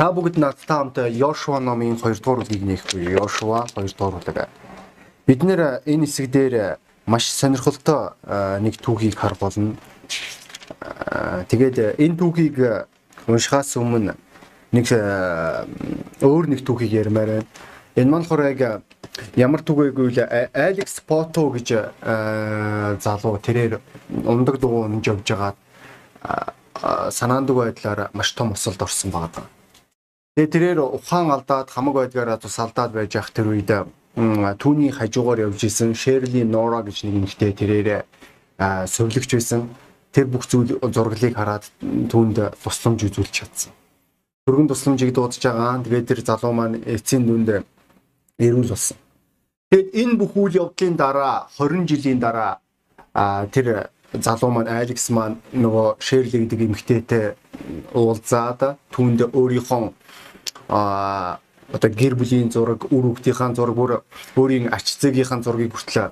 Та бүгд надтай хамт Йошуа номын 2 дугаар бүлгийг буюу Йошуа 2 дугаар бүлэг. Бид нэр энэ хэсэг дээр маш сонирхолтой нэг түүхийг хар болно. Тэгээд энэ түүхийг уншихаас өмнө нэг өөр нэг түүхийг ярмаар байна. Энэ маань болохоор ямар түүхийг үйл Алекс Пото гэж залуу тэрээр ундаг дугуй унж явж байгаа санаандаг байдлаар маш том усалд орсон байгаа. Тэгээ тэрээр ухаан алдаад хамаг байдгаараа тус алдаад байж ах тэр үед түүний хажуугаар явж исэн Шерли Нора гэж нэг нөхтэй тэрээр сувлэгч байсан. Тэр бүх зүйл зураглыг хараад түүнд тусламж үзүүлж чадсан. Төргөн тусламжийг дуудаж байгаа. Тэгээд тэр залуу маань эцсийн дүнд эрүүл болсон. Тэгэд энэ бүх үйл явдлын дараа 20 жилийн дараа тэр залуу маань Алекс маань нөгөө Шерли гэдэг эмэгтэйтэй уулзаад түүнд өөрийнхөө а одоо гэр бүлийн зураг, үр хүүхдийн зураг, бүр өөрийн ач зээгийнхаа зургийг хүртэл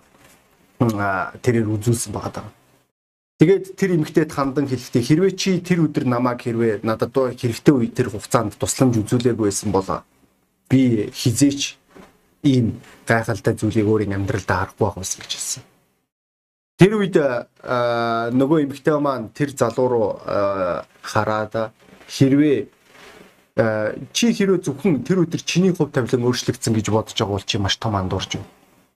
тэрээр үзүүлсэн байгаа даа. Тэгээд тэр эмэгтэйд хандан хэлэхдээ хэрвээ чи тэр өдөр намайг хэрвээ надад доо хэрэгтэй үе тэр хугацаанд тусламж үзүүлээгүй байсан бол би хизээч ийм гайхалтай зүйлийг өөрийн амьдралдаа харахгүй байх байсан гэж хэлсэн. Тэр үед нөгөө эмэгтэй маань тэр залуу руу хараад хэрвээ чи хэрвээ зөвхөн тэр өдөр чиний хувь тавилан өөрчлөгдсөн гэж бодож байгаа бол чи маш том андуурч байна.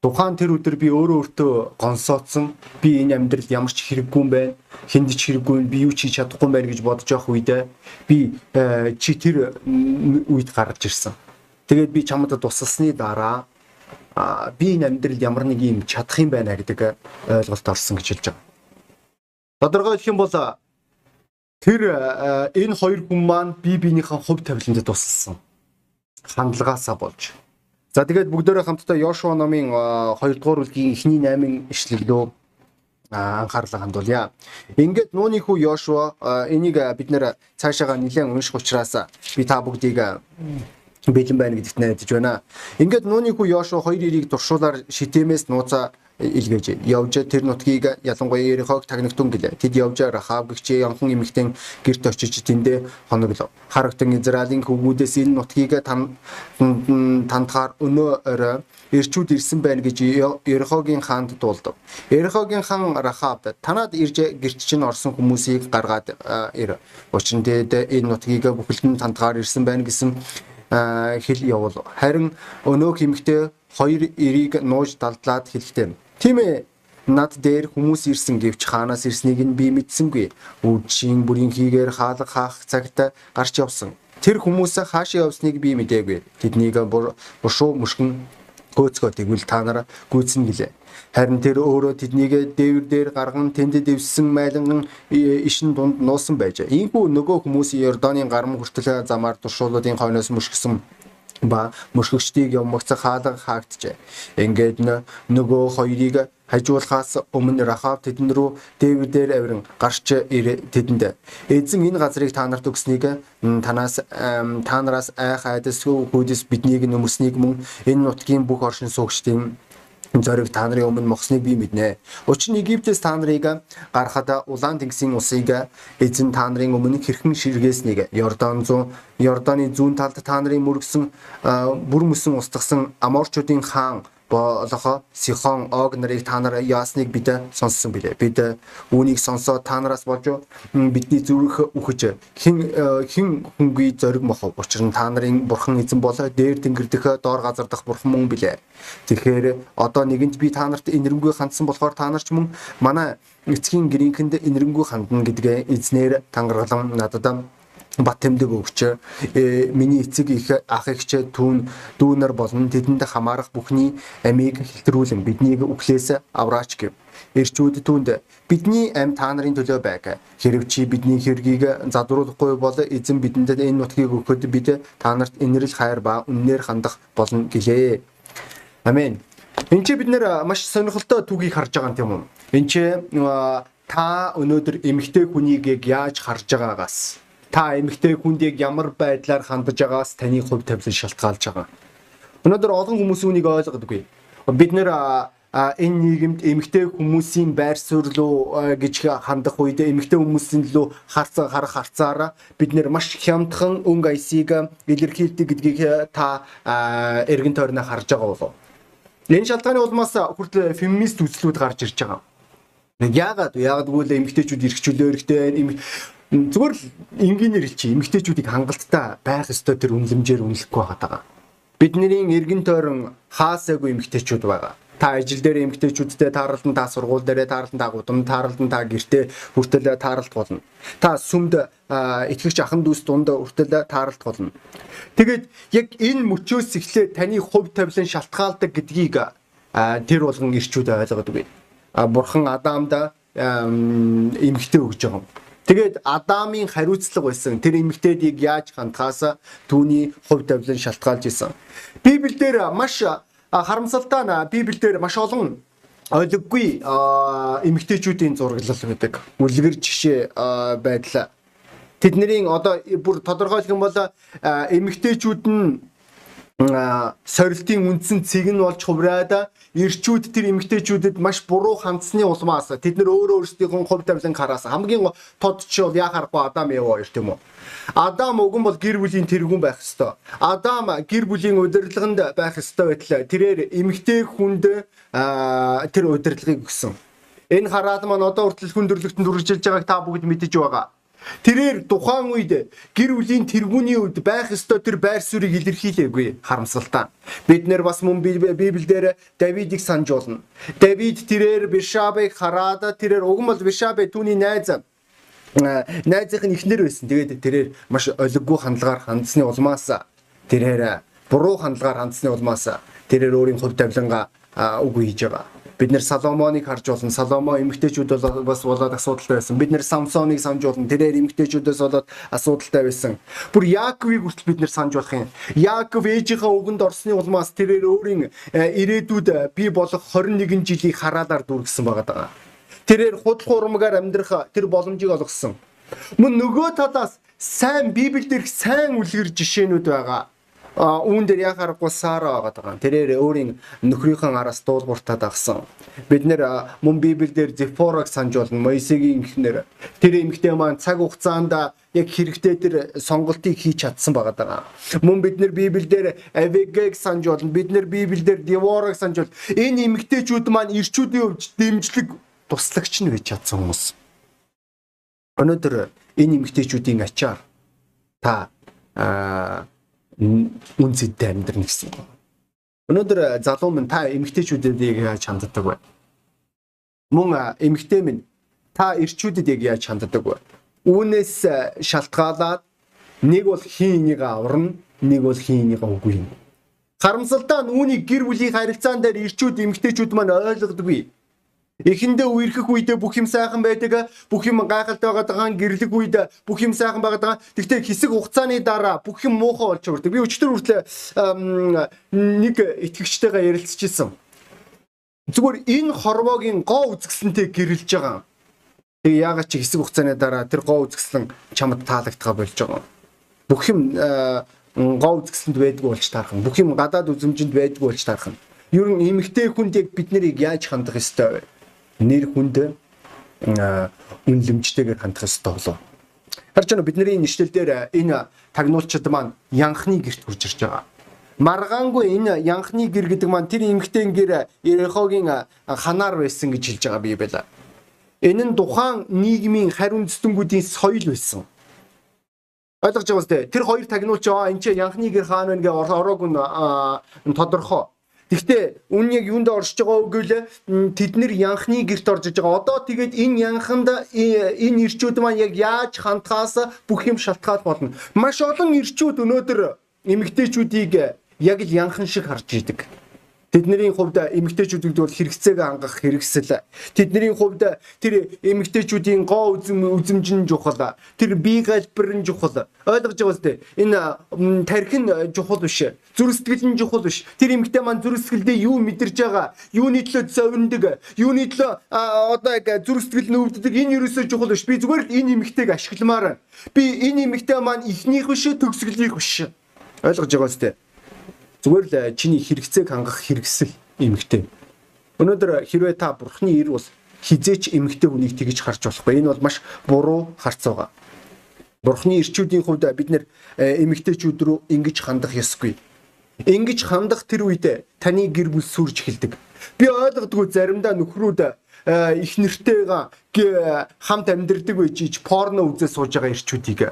Тухайн тэр өдөр би өөрөө өөртөө гонсооцсон. Би энэ амьдралд ямар ч хэрэггүй юм байна. Хүнд ч хэрэггүй би юу ч хийж чадахгүй юм байна гэж бодож явах үедээ би чи тэр үед гарч ирсэн. Тэгээд би чамд тусалсны дараа би энэ амьдралд ямар нэг юм чадах юм байна гэдэг ойлголт орсон гэж хэлж байгаа. Тодорхой хэлэх юм бол Тэр энэ хоёр хүн маань бие биенийхэн хувь тавиландд тусалсан. Хандлагаасаа болж. За тэгээд бүгдээрээ хамтдаа Йошуа номын 2 дугаар бүлгийн эхний 8 ишлэлөө анхаарлаа хандуулъя. Ингээд нууны хүү Йошуа энийг бид нэр цаашаага нэлээд унших учраас би та бүгдийг бэлэн байна гэдэгт найдаж байна. Ингээд нууны хүү Йошуа хоёр ирийг туршуулаар шитэмээс нууцаа илгээж явж тэр нутгийг ялангуяа Ерихог тагнагтун гэлээ. Тэд явж Рахав гэгчээ янхан эмэгтэй гэрт очиж тэндээ хоноглов. Харагтан Израилийн хөвгүүдээс энэ нутгийг тандахаар өнөө орой ирчүүд ирсэн байна гэж Ерихогийн хаанд дуулдав. Ерихогийн хан Рахавд танад ирж гэрт чинь орсон хүмүүсийг гаргаад ир. Учир нь тэд энэ нутгийг бүхэлд нь тандахаар ирсэн байна гэсэн хэл явуул. Харин өнөө хэмэгтэй хоёр эрийг нууж далдлаад хэлэхдээ Тийм ээ. Над дээр хүмүүс ирсэн гэвч хаанаас ирснийг нь би мэдсэнгүй. Үдшийн бүрийн хийгээр хаалга хаах цагт гарч явсан. Тэр хүмүүс хаашаа явсныг би мэдээгүй. Тэднийг бушуу мушгин гөөцгөө тэгвэл та нар гүйцэн гэлээ. Харин тэр өөрөө тэднийг дээвэр дээр гарган тэнд дэвссэн майланган ишин дунд нуусан байж. Ийхүү нөгөө хүмүүс Йорданы гарам хүртэл замаар туршуулуудын хойноос мөшгсөн ба мөршгөгчдийг явмагцах хаалга хаагджээ. Ингээд нөгөө хоёрыг хажуулахаас өмнө Рахав тэдэн рүү Дэвидээр авиран гарч тэдэнд эзэн энэ газрыг та нарт өгснийг танаас та нараас айх айдасгүй хүйдэс биднийг нөмөрснийг мөн энэ нутгийн бүх оршин суугчдын зориг та нарын өмнө мохсныг би мэднэ. Учир нь Египтээс та нарыг гарахад улаан тэнгисийн усыг эзэн та нарын өмнө хэрхэн ширгээснийг Йордан зүүн Йорданы зүүн талд та нарын мөргсөн бүр мөсөн устгасан Аморчуудын хаан болохоо Сихон Ог нарыг та нар яасныг бид сонссон билээ. Бид үүнийг сонсоод та нараас болж бидний зүрх үхэж хэн хэн хүнгүй зориг мохов. Учир нь та нарын бурхан эзэн бол дээр тэнгэр дэх доор газар дах бурхан мөн билээ. Тэгэхээр одоо нэгэнт би та нарт энэрэнгүй хандсан болохоор та нар ч мөн манай эцгийн гэрийнхэнд энэрэнгүй хандна гэдгээ эзнэр тангаргалан надад бат тэмдэг өгч э, миний эцэг их ах эгч түүн дүүнер болон тэдэнд хамаарах бүхний амийг хэлтрүүлэн биднийг үхлээс авраач гэв. Ирчүүд түүнд бидний ам та нарын төлөө байг. Хэрв чи бидний хэргийг задруулахгүй бол эзэн бидэнд энэ нутгийг өгөхөд бид та нарт инэрл хайр ба үннээр хандах болно гэлээ. Амен. Энд чи бид нэр маш сонирхолтой түүхийг харж байгаа юм? Энд чи та өнөөдөр эмгтэй хүнийг яаж харж байгаагаас та эмэгтэй хүндийг ямар байдлаар хандаж байгаас таны хувь тавилан шалтгаалж байгаа. Өнөөдөр олон хүмүүс үнийг ойлгодоггүй. Бид нэр энэ нийгэмд эмэгтэй хүмүүсийн байр суурь руу гэж хандах үед эмэгтэй хүмүүсийн лөө харцаа харах харцаараа бид нэр маш хямдхан өнгө аясыг илэрхийлдэг гэдгийг та эргэн тойрноо харж байгаа болов. Энэ шалтгааны улмаас хүртэл феминист үзлүүд гарч ирж байгаа. Яагаад яагаад гэвэл эмэгтэйчүүд эрхчлөө эрхтэй зүгээр л энгийнээр хэлчих эмэгтэйчүүдийг хангалттай байх ёстой тэр үнлэмжээр үнэлэхгүй байгаа. Бидний эргэн тойрон хаасаагүй эмэгтэйчүүд байгаа та ажил дээр эмгтээчүүдтэй тааралдан та сургууль дээрээ тааралдан та гудамд тааралдан та гэртээ хүртэл тааралт болно. Та сүмд итгэгч ахан дүүс дунд хүртэл тааралт болно. Тэгээд яг энэ мөчөөс эхлээд таны хувь тавилан шалтгаалдаг гэдгийг тэр болгон ирчүүд ойлгодог. Бурхан Адамд эмгтээ өгж байгаа юм. Тэгээд Адамын хариуцлага байсан тэр эмгтээдийг яаж хандхаас түүний хувь тавилан шалтгаалж исэн. Библиэлд маш харамсалтай нь Библиэлд маш олон ойлгоггүй эмгтээчүүдийн зураглал байдаг. Үлгэр жишээ байдал. Тэдний одоо бүр тодорхойлох юм бол эмгтээчүүд нь сорилтын үндсэн цэг нь болж хувраад ирчүүд тэр эмгтээчүүдэд маш буруу хандсны улмаас тэд нөр өөрөө өөрсдийнхөө хувь тавилан хараас хамгийн тод чи бол яа харахгүй Адам Ева хоёр тийм үү. Адам уган бол гэр бүлийн тэргүүн байх ёстой. Адам гэр бүлийн удирдлаганд байх ёстой байтал тэрээр эмгтээ хүнд тэр удирдлагыг өгсөн. Энэ хараал маань одоо хүртэл хүндрэлтөнд үржилж байгааг та бүгд мэдэж байгаа. Тэрээр тухайн үед гэр бүлийн тэргүүний үед байх ёстой тэр байр суурийг илэрхийлээгүй харамсалтай. Бид нэр бас мөн Библиэлд Давидыг санаж болно. Давид тэрээр Бишабыг хараад тэрээр уг нь бол Бишабе түүний найз найзынх нь ихнэр байсан. Тэгээд тэрээр маш олиггүй хандлагаар хандсны улмаас тэрээр буруу хандлагаар хандсны улмаас тэрээр өөрийн хувь тавилангаа үгүй хийж байгаа. Бид нэр Соломоныг харж болно. Соломо эмэгтэйчүүд бол бас болоод асуудалтай байсан. Бид нэр Самсоныг санаж болно. Тэрээр эмэгтэйчүүдээс болоод асуудалтай байсан. Бүр Яаковыг хүртэл бид нэр санаж болох юм. Яаков ээжийнхээ үгэнд орсны улмаас тэрээр өөрийн э, ирээдүйд бий болох 21 жилийг хараалаар дүүргэсэн байгаа даа. Тэрээр худал хуурмгаар амьдрах тэр боломжийг олгосон. Мөн нөгөө талаас сайн Библиэлд ирэх сайн үлгэр жишээнүүд байгаа үүн дээр яхаарахгүй Сара байгаа. Тэрээр өөрийн нөхрийнхээ араас дуулууртаад агсан. Бид нэр мөн Библиэлд Зефорог санаж болно. Моисегийн эхнэр. Тэр эмэгтэй маань цаг хугацаанд яг хэрэгтэй тэр сонголтыг хийж чадсан байгаа. Мөн бид нэр Библиэлд Авегэг санаж болно. Бид нэр Библиэлд Деворог санаж бол энэ эмэгтэйчүүд маань ирчүүдийн хувьд дэмжлэг туслагч нь байж чадсан хүмүүс. Өнөөдөр энэ эмэгтэйчүүдийн ачаар та аа үнцэдтэй амьдрна гэсэн юм. Өнөөдөр залуу минь та эмэгтэйчүүдэд яаж ханддаг вэ? Мөн эмэгтэй минь та эрчүүдэд яг яаж ханддаг вэ? Үүнээс шалтгаалаад нэг бол хин энийг аварна, нэг бол хин энийг үгүй юм. Харамсалтай нь үүнийг гэр бүлийн харилцаан дээр эрчүүд эмэгтэйчүүд маань ойлгодоггүй. Эхэндээ үерхэх үедээ бүх юм сайхан байдаг, бүх юм гайхалтай байгаа, гэрлэх үед бүх юм сайхан байгаа. Тэгвэл хэсэг хугацааны дараа бүх юм муухай болж өгдөг. Би өчтөр хүртэл нэг итгэгчтэйгээ ярилцчихсан. Зүгээр энэ хорвоогийн гоо үзэсгэлэнтэй гэрэлж байгаа. Тэг яагаад чи хэсэг хугацааны дараа тэр гоо үзэсгэлэн чамд таалагдгаа болж байгаа. Бүх юм гоо үзэсгэлэнд байдгүй болж таархан. Бүх юм гадаад үзэмжинд байдгүй болж таархан. Ер нь эмэгтэй хүнд яг бид нарыг яаж хандах ёстой вэ? Нэр хүнд үнлэмжтэйгээр хандах ёстой болоо. Харж байна бидний нэшлэл дээр энэ тагнуулчид маань янхны герт хурж ирж байгаа. Маргаангүй энэ янхны гэр гэдэг маань тэр эмхтэн гэр Ерехогийн ханаар байсан гэж хэлж байгаа бие байла. Энэ нь тухайн нийгмийн хариу үндэстнгүүдийн соёл байсан. Ойлгож байгаа үстэй. Тэр хоёр тагнуулч аа энэ ч янхны гэр хаан байна гэж ороог нь тодорхой. Гэхдээ үн яг юунд оршиж байгаа үгэл тэд нэр янхны герт орж иж байгаа. Одоо тэгээд энэ янханд энэ ирчүүд маань яг яаж хандхаас бүх юм шалтгаал болно. Маш олон ирчүүд өнөөдөр эмэгтэйчүүдийг яг л янхан шиг харж идэг. Тэдний хувьд эмэгтэйчүүдүүд бол хэрэгцээг хангах хэрэгсэл. Тэдний хувьд тэр эмэгтэйчүүдийн гоо үзэм үзэмжин чухал. Тэр бие галбир нь чухал. Ойлгож байгаа үстэй. Энэ тархин чухал биш. Зүрх сэтгэл нь чухал биш. Тэр эмэгтэй маань зүрх сэтгэлдээ юу мэдэрж байгаа, юуны төлөө зовндог, юуны төлөө одоо яг зүрх сэтгэл нь өвддөг. Энэ юусоо чухал биш. Би зүгээр л энэ эмэгтэйг ашигламаар. Би энэ эмэгтэй маань ихнийх биш, төгсгөлийнх биш. Ойлгож байгаа үстэй. Зүгээр л э, чиний хэрэгцээг хангах хэрэгсэл эмгтэй. Өнөөдөр хэрвээ та бурхны ир бол хизээч эмгтэй хүнийг тэгж харж болохгүй. Энэ бол маш буруу харц байгаа. Бурхны ирчүүдийн хувьд бид нэр эмгтэйчүүд рүү ингэж хандах ёсгүй. Ингэж хандах тэр үед таны гэр бүл сүрж эхэлдэг. Би ойлгодгүй заримдаа нөхрүүд их нэртэйгээ хамт амьдэрдэг байж порно үзээ сууж байгаа ирчүүдийг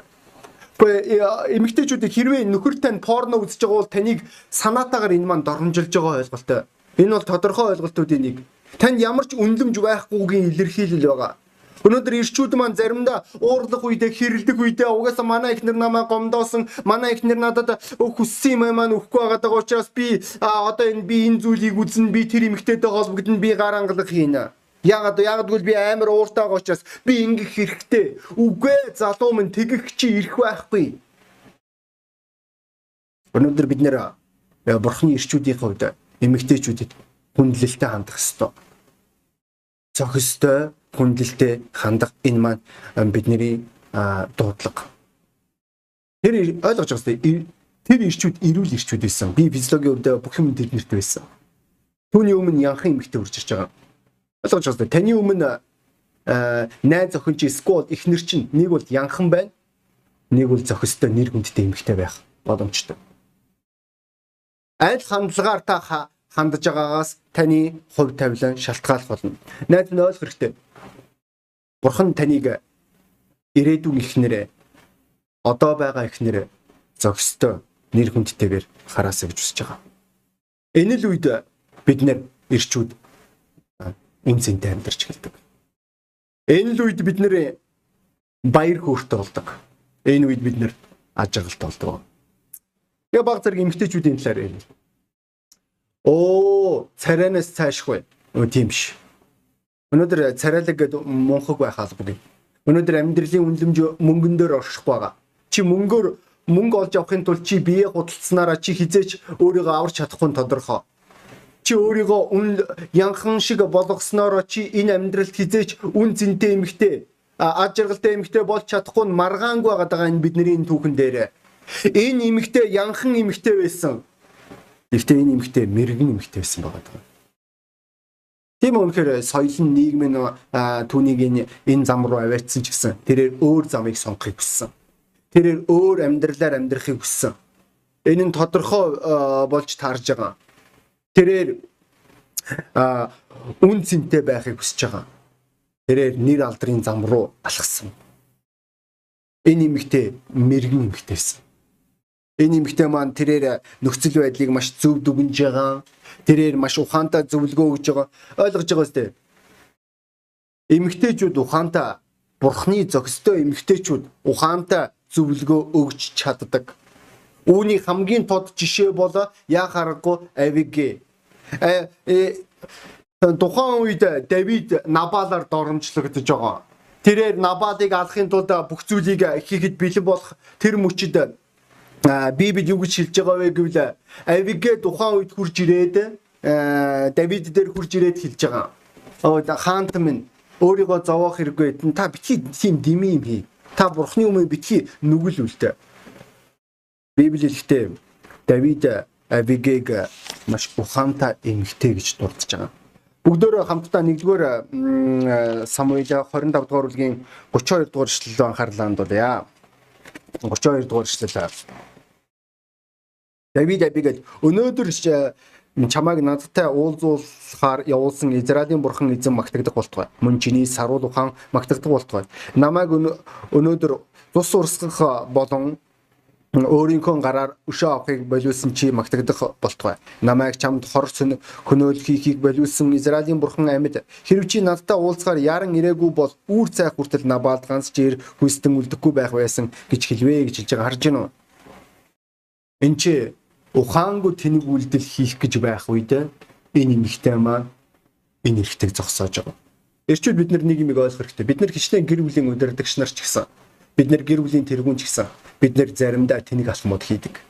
эмэгтэйчүүдийг хэрвээ нөхөр тань порно үзэж байгаа бол таныг санаатаагаар энэ маань доромжилж байгаа ойлголтой. Энэ бол тодорхой ойлголтуудын нэг. Танд ямар ч үнлэмж байхгүйгийн илэрхийлэл байгаа. Өнөөдөр ирчүүд маань заримдаа уурлах үедээ хэрэлдэх үедээ угаасаа манай ихнэр намайг гомдоосон манай ихнэр надад хүссэн юм маань өгөхгүй байгаа даа учраас би одоо энэ би энэ зүйлийг үзнэ би тэр эмэгтэйтэй холбогдно би гар ангалах хийнэ. Ягаад ягдгүй би амар ууртай байгаа учраас би ингэх хэрэгтэй. Үгүй залуу минь тэгэх чи ирэх байхгүй. Өнөөдөр бид нэр бурхны ирчүүдийн хувьд эмэгтэйчүүдэд хүндлэлтэй хандах ёстой. Зохистой хүндлэлтэй хандах энэ маань бидний дуудлага. Тэр ойлгож байгаа юм. Тэр ирчүүд эрүүл ирчүүд байсан. Би физиологийн хувьд бүх юм тэднэрт байсан. Түүний өмнө янхан эмэгтэй үржиж байгаа Ойлгож байна. Таны өмнө найз охин чи сквад ихнэр чинь нэг бол янхан байна. Нэг бол зохистой нэр хүндтэй эмэгтэй байх боломжтой. Аль хандлагаар та хандж байгаагаас таны хувь тавилан шалтгаалх болно. Найз нь ойлгох хэрэгтэй. Бурхан таныг ирээдүйн ихнэрээ одоо байгаа ихнэрээ зохистой нэр хүндтэйгээр хараасаа гэж үзэж байгаа. Энэ л үед бид нэр ирчүүд үн цэнтэй амьдарч эхэлдэг. Энэ л үед бид нэр баяр хөөртэй болдог. Энэ үед бид нэр аж аргалтай болдог. Тэгээ баг зэрэг эмгтээчүүдийн талаар ярив. Оо, царайнаас цаашгүй. Өө тийм биш. Өнөөдөр царайлаг гэдэг мунхаг байх албагүй. Өнөөдөр амьдралын үнэлэмж мөнгөн дээр оршихгүй байгаа. Чи мөнгөөр мөнгө олж авахын тулд чи бие худалдсанараа чи хизээч өөрийгөө аварч чадахгүй тодорхой чи өөрийгөө үн янхан шиг болгосноор чи энэ амьдралд хизээч үн зинтэй эмэгтэй аж аргалтай эмэгтэй болж чадахгүй нь маргаангүй байгаа энэ бидний энэ түүхэн дээр. Энэ эмэгтэй янхан эмэгтэй байсан. Гэхдээ энэ эмэгтэй мэрэгэн эмэгтэй байсан байгаа. Тийм үнэхээр соёлын нийгмийн түүнийг энэ зам руу аваачсан ч гэсэн тэрээр өөр замыг сонгохыг хүссэн. Тэрээр өөр амьдралаар амьдрахыг хүссэн. Энэ нь тодорхой болж таарж байгаа тэрээр а үн цэнтэй байхыг хүсэж байгаа. Тэрээр нэр алдрын зам руу алхсан. Энэ эмэгтэй мэрэгэн эмэгтэйсэн. Энэ эмэгтэй маань тэрээр нөхцөл байдлыг маш зөв дүгнж байгаа. Тэрээр маш ухаантай зөвлөгөө өгж байгаа. Ойлгож байгаа үстэй. Эмэгтэйчүүд ухаантай бурхны зохистой эмэгтэйчүүд ухаантай зөвлөгөө өгч чаддаг. Үүний хамгийн тод жишээ бол яа харахгүй Авигэ. Э, э тухайн үед Давид Набалаар доромжлогдож байгаа. Тэрээр Набалыг алахын тулд бүх зүйлийг хийхэд бэлэн болох тэр мөчөд Библи юу гэж хэлж байгаа вэ гэвэл Авигэ тухайн үед хурж ирээд Давид дээр хурж ирээд хэлж байгаа. Хаант минь өөрийгөө зовоох хэрэггүй. Та битгий тийм дими юм хий. Та бурхны өмнө битгий нүгэл үлдээ. Библи хэлэхдээ Давид Авигийг маш ухаантай эмэгтэй гэж дурдж байгаа. Бүгдөө хамтдаа 1-р Самуил 25 дугаар бүлгийн 32 дугаар эшлэл анхаарлаа хандуулъя. 32 дугаар эшлэл. Давид Авигэд өнөөдөр чамайг надтай уулзуулахаар явуулсан Израилийн бурхан эзэн магтагдах болтугай. Мөн чиний саруул ухаан магтагдах болтугай. Намайг өнөөдөр цус урсгах болон өөрийнхөө гараар өшөө авахыг болиулсан чи магтагдах болтугай. Намайг чамд хор хөнөөл хийхийг болиулсан Израилийн бурхан амьд хэрв чи надтай уулзгаар яран ирээгүй бол үүр цайх хүртэл Набалд ганц чир хүстэн үлдэхгүй байх байсан гэж хэлвэ гэж хэлж байгаа харж уу? Энд чи ухаангүй тэнэг үйлдэл хийх гэж байх үед энэ эмэгтэй маань энэ эрхтэйг зогсоож байгаа. Эрчүүд бид нар нэг юм ойлгох хэрэгтэй. Бид нар хичнээн гэр бүлийн удирдагч нар ч гэсэн бид нар гэр бүлийн тэргүүн ч гэсэн бид нэр заримдаа тэнэг алхмууд хийдэг.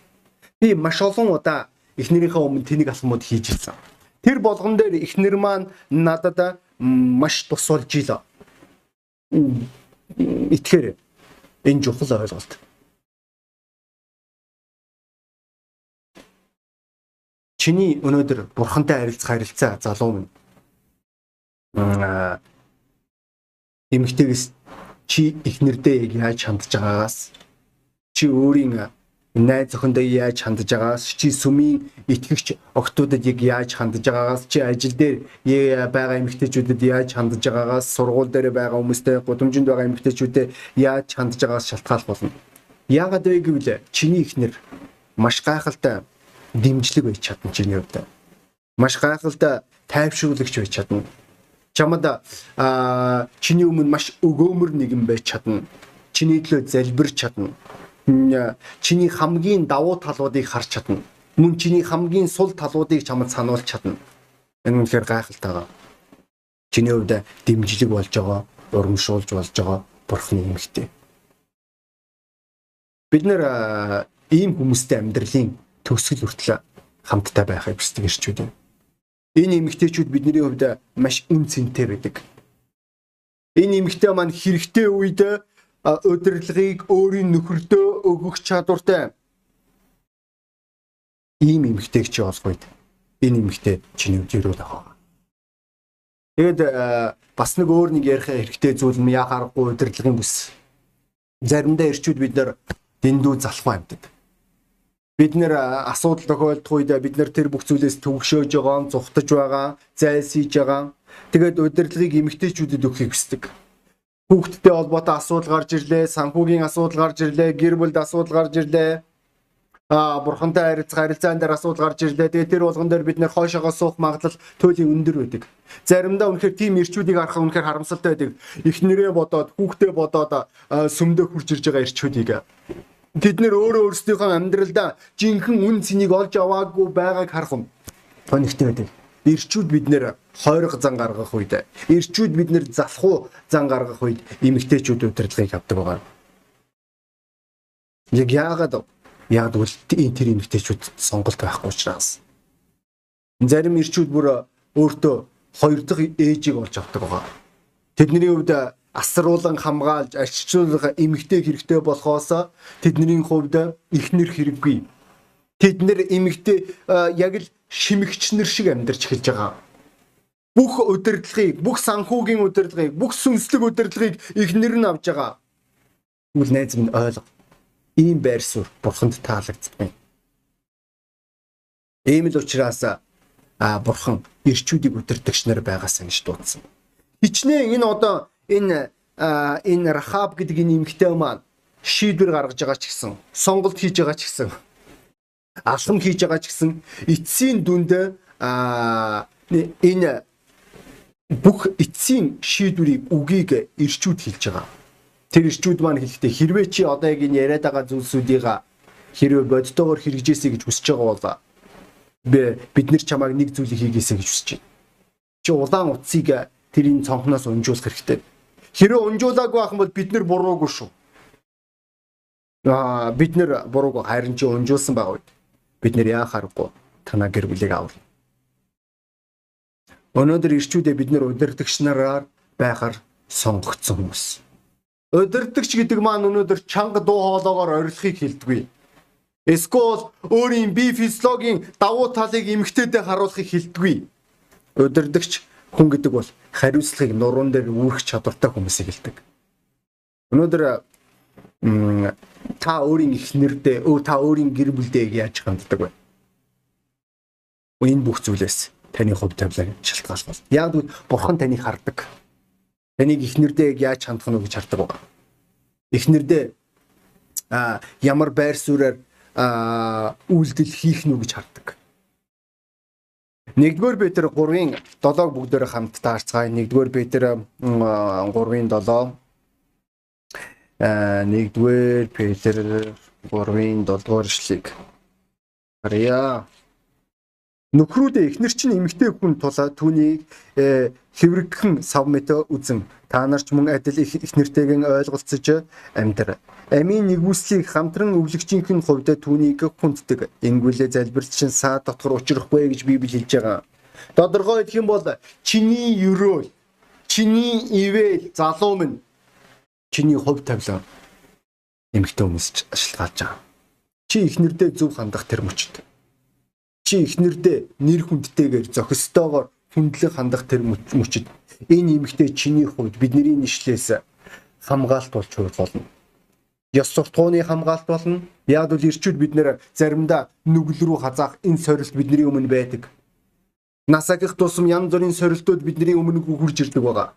Би маш олон удаа эхнэрийнхээ өмнө тэнэг алхмууд хийж ирсэн. Тэр болгон дээр эхнэр маань надад маш тус болж ил. Итгэхээр энэ чухал ойлголт. Чиний өнөөдөр бурхантай харилцах харилцаа залуу минь эмэгтэйгээс чи ихнэрдээ яг яаж хандж байгаагаас чи өөрийн найз охиндоо яаж хандж байгаагаас чи сүмийн итгэгч октодод яг яаж хандж байгаагаас чи ажил дээр байгаа эмэгтэйчүүдэд яаж хандж байгаагаас сургууль дээр байгаа хүмүүстэй гудамжинд байгаа эмэгтэйчүүдэд яаж хандж байгаагаас шалтгаалх болно. Яагаад вэ гэвэл чиний ихнэр маш гайхалтай дэмжлэг байж чадна чиний хувьд. Маш гайхалтай тайвшруулагч байж чадна чамд а чиний өмнө маш өгөөмөр нэгэн байж чадна. Чиний төлөө залбирч чадна. Чиний хамгийн давуу талуудыг харж чадна. Мөн чиний хамгийн сул талуудыг чамд сануулж чадна. Энэ үнэхээр гайхалтай. Чиний хувьд дэмжлэг болж байгаа, урамшуулж болж байгаа бурхны эмгтэй. Бид нэр ийм хүмүүстэй амьдралын төгсгөл хүртэл хамтдаа байхыг хүсдэг ирчүүд юм. Энэ эмэгтэйчүүд бидний хувьд маш үн цэнтэй байдаг. Энэ эмэгтэй маань хэрэгтэй үед удирдлагыг өөрийн нөхөрдөө өгөх чадвартай. Ийм эмэгтэйг чи олох үед энэ эмэгтэй чиний үдирүүл авах. Тэгэд бас нэг өөр нэг ярих хэрэгтэй зүйл нь яхаарахгүй удирдлагын бүс. Заримдаа ирчүүд бид нар дэндүү залхуу амьтад бид нэр асуудал тохиолдох үед бид нар тэр бүх зүйлээс төвөгшөөж байгаа, зүхтаж байгаа, зайлсхийж байгаа. Тэгээд удирдлагыг эмгтээчүүдэд өгөхийг хүсдэг. Хүүхдтэй холбоотой асуудал гарч ирлээ, санхүүгийн асуудал гарч ирлээ, гэр бүлд асуудал гарч ирлээ. Аа бурхантай харилцах харилцаан дээр асуудал гарч ирлээ. Тэгээд тэр болгон дээр бид нэр хойшоогоо суух магадлал туйлын өндөр байдаг. Заримдаа үнэхээр тийм ирчүүдийг харах үнэхээр харамсалтай байдаг. Эхнэрээ бодоод, хүүхдээ бодоод сүмдөө хурж ирж байгаа ирчүүдийг Тэд нэр өөрөө өөрсдийнхөө амьдралдаа жинхэнэ үн цэнийг олж аваагүй байгааг харах юм. Тонигтэй байдаг. Ирчүүд бид нэр хойрог зан гаргах үед, ирчүүд бид нэр залхуу зан гаргах үед эмэгтэйчүүд удирдлагыг авдаг байгаа. Яг яагаад яг бол энэ тэр эмэгтэйчүүд сонголт байхгүй учраас. Зарим ирчүүд бүр өөртөө хоёр дахь ээжийг олж авдаг байгаа. Тэдний хувьд асруулан хамгаалж арчилуулах эмгтэй хэрэгтэй болохоос тэдний хувьд ихнэр хэрэггүй. Тэд нэр эмгтэй яг л шимэгчнэр шиг амьдарч эхэлж байгаа. Бүх удирдлагыг, бүх санхүүгийн удирдлагыг, бүх сүнслэг удирдлагыг ихнэр нь авж байгаа. Үл найз минь ойлго. Ийм байр суурь бурханд таалагддаг. Ийм л учраас а бурхан ирчүүдийг удирдагч нар байгаас гэж дуудсан. Хичнээн энэ одоо энэ энэ Рахаб гэдэг энэ эмэгтэй маань шийдвэр гаргаж байгаа ч гэсэн сонголт хийж байгаа ч гэсэн алхам хийж байгаа ч гэсэн эцсийн дүнд энэ бүх эцсийн шийдвэрийг үгийг ирчүүд хэлж байгаа. Тэр ирчүүд маань хэлэхдээ хэрвээ чи одоо яг энэ яриад байгаа зүйлсүүдийг хэрвээ бодтойгоор хэрэгжээсэй гэж хүсэж байгаа бол бид нар чамайг нэг зүйлийг хийгээсэй гэж хүсэж байна. Чи улаан утсыг тэрийн цонхноос унжуулах хэрэгтэй. Хэрэв унжуулаагүй байх юм бол бид нар буруугүй шүү. Аа бид нар буруугүй харин чи унжуулсан байгаа үед бид нар яахааргүй танаа гэр бүлийг аварна. Өнөөдөр ирчүүдээ бид нар удирдагч нараар байхаар сонгогдсон хүмүүс. Удирдагч гэдэг маань өнөөдөр чанга дуу хоолоогоор орилохыг хэлдэггүй. Эсвэл өөрийн бие физиологийн давуу талыг эмгтээдээ харуулахыг хэлдэггүй. Удирдагч хүн гэдэг бол хариуцлагыг нуруунд дээр үүрэх чадвартай хүмүүсийг хэлдэг. Өнөөдөр та өөрийн эхнэрдээ, өө та өөрийн гэр бүлдээ яаж ханддаг вэ? Энэ бүх зүйлээс таны хувь тавилан шалтгаалж байна. Яг л бурхан таныг хардаг. Таныг эхнэрдээ яаж хандах нь гэж хардаг байна. Эхнэрдээ а ямар байр суурьаар үйлдэл хийх нь гэж хардаг. Нэгдүгээр Петр 3-ын 7-г бүгдээр хамт таарцгаая. Нэгдүгээр Петр 3-ын 7 а нэгдүгээр Петр 3-ын 7-р эшлэг. Харьяа. Нөхрүүдээ эхнэр чинь эмэгтэй хүн тулаа түүнийг э, хэврэгхэн сав мэт үзэн та нар ч мөн адил их нэртэйгэн ойлголцож амьдр. Амийн нэгүслийг хамтран өвлөгчийнхэн хувьд түүнийг хүнддэг. Ингүүлээ залбирч чин саа дотор учрахгүй гэж Библи хэлж байгаа. Тодорхой хэлэх юм бол чиний өрөөл, чиний ивэл залуу минь чиний хувь тавилан эмэгтэй хүмүүс шалтгаалж байгаа. Чи ихнэрдээ зөв хандах тэр мөчд. Чи ихнэрдээ нэр хүндтэйгээр зохистойгоор хүндлэг хандах тэр мөчид энэ эмэгтэй чиний хувьд бидний нэшлээс хамгаалт болж хувь болно. Ёс суртахууны хамгаалт болно. Яг л ирчүүд бид нэр заримдаа нүгэл рүү хазаах энэ сорилт бидний өмнө байдаг. Насагих тусам янз бүрийн сорилтууд бидний өмнө хурж ирдэг байгаа.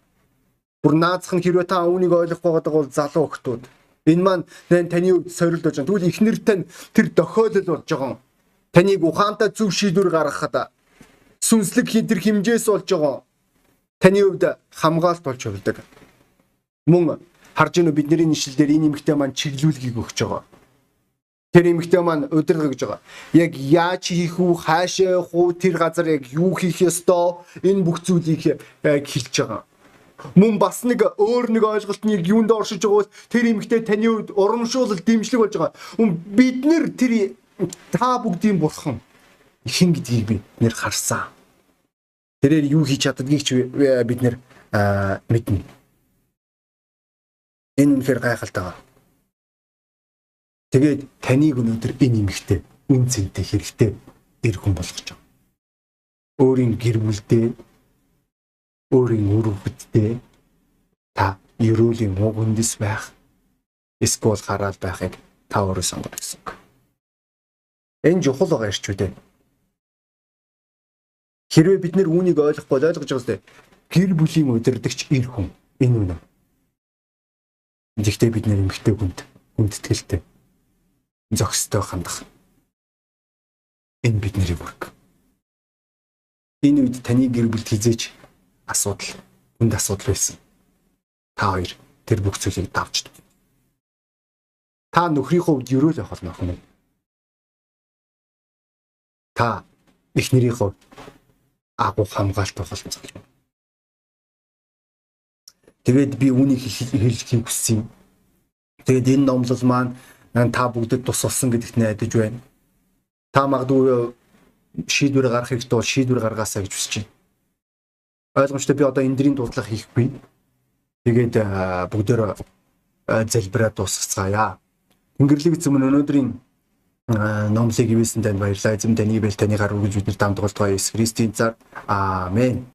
Бүр наацх нь хэрвээ та үүнийг ойлгохгүй байгаа бол залуу охтууд. Энэ маань таны хувьд сорилт болж байгаа. Тэгвэл ихнэр тань тэр дохиолол болж байгаа. Таныг ухаантай зөв шийдвэр гаргахад сүнслэг хитэр хэмжээс болж байгаа. Таны хувьд хамгаалт болж хувилдаг. Мөн харж гэнэ бидний нийслэл дээр энэ эмэгтэй маань чиглүүлгийг өгч байгаа. Тэр эмэгтэй маань удирдах гэж байгаа. Яг яаж хийх үү, хаашаа явах уу, тэр газар яг юу хийх ёстой, энэ бүх зүйлийг хэлж байгаа. Мөн бас нэг өөр нэг ойлголт нь яг юунд оршиж байгаа бол тэр эмэгтэй таны хувьд урамшуулал дэмжлэг болж байгаа. Бид нэр тэр та бүгдийн бурхан хэн гэдгийг бид нэр харсан. Тэрээр юу хийж чаддгийг ч бид нэр мэднэ. Энэ үнэхээр гайхалтай. Тэгээд таныг өнөөдөр энэ эмэгтэй үн цэнтэй хэрэгтэй эр хүн болгож байгаа. Өөрийн гэр бүлдээ өөрийн үр хүүхдтэй та ерөөлийн уг үндэс байх эсвэл хараал байхыг та өөрөө сонгоно гэсэн. Энэ чухал байгаа ирчүүдээ. Хэрвээ бид нэр үүнийг ойлгохгүй ойлгож байгаа үстэй гэр бүлийн удирдахч эр хүн энэ үнэ. Гэхдээ бид нэр эмгтэй хүнд хүндэтгэлтэй зохистой хандах. Энэ бидний бүрэг. Энэ үед таны гэр бүлд хизээч асуудал, хүнд асуудал байсан. Та хоёр тэр бүх зүйлийг давж. Та нөхрийнхөө хувьд юу л явах болно охин. Та эхнэрийнхөө агуу хамгаалт болох зүйл. Тэгээд би үүнийг хэлхийг хүссэн. Тэгээд энэ номлол маань та бүгдэд тус болсон гэдэгт найдаж байна. Та магадгүй шийдвэр гаргах хэрэгтэй бол шийдвэр гаргаасаа гэж хүсэж байна. Ойлгомжтой би одоо эндрийн дурдлага хийхгүй. Тэгээд бүгдээр залбираад дуусгацгаая. Тэнгэрлэг эзэм өнөөдрийн номлыг ивэсэн танд баярлалаа. Эзэм таны бэл таны гаруй гэж бид нар дамд тоглолтгоо Есүс Христийн цаар. Аамен.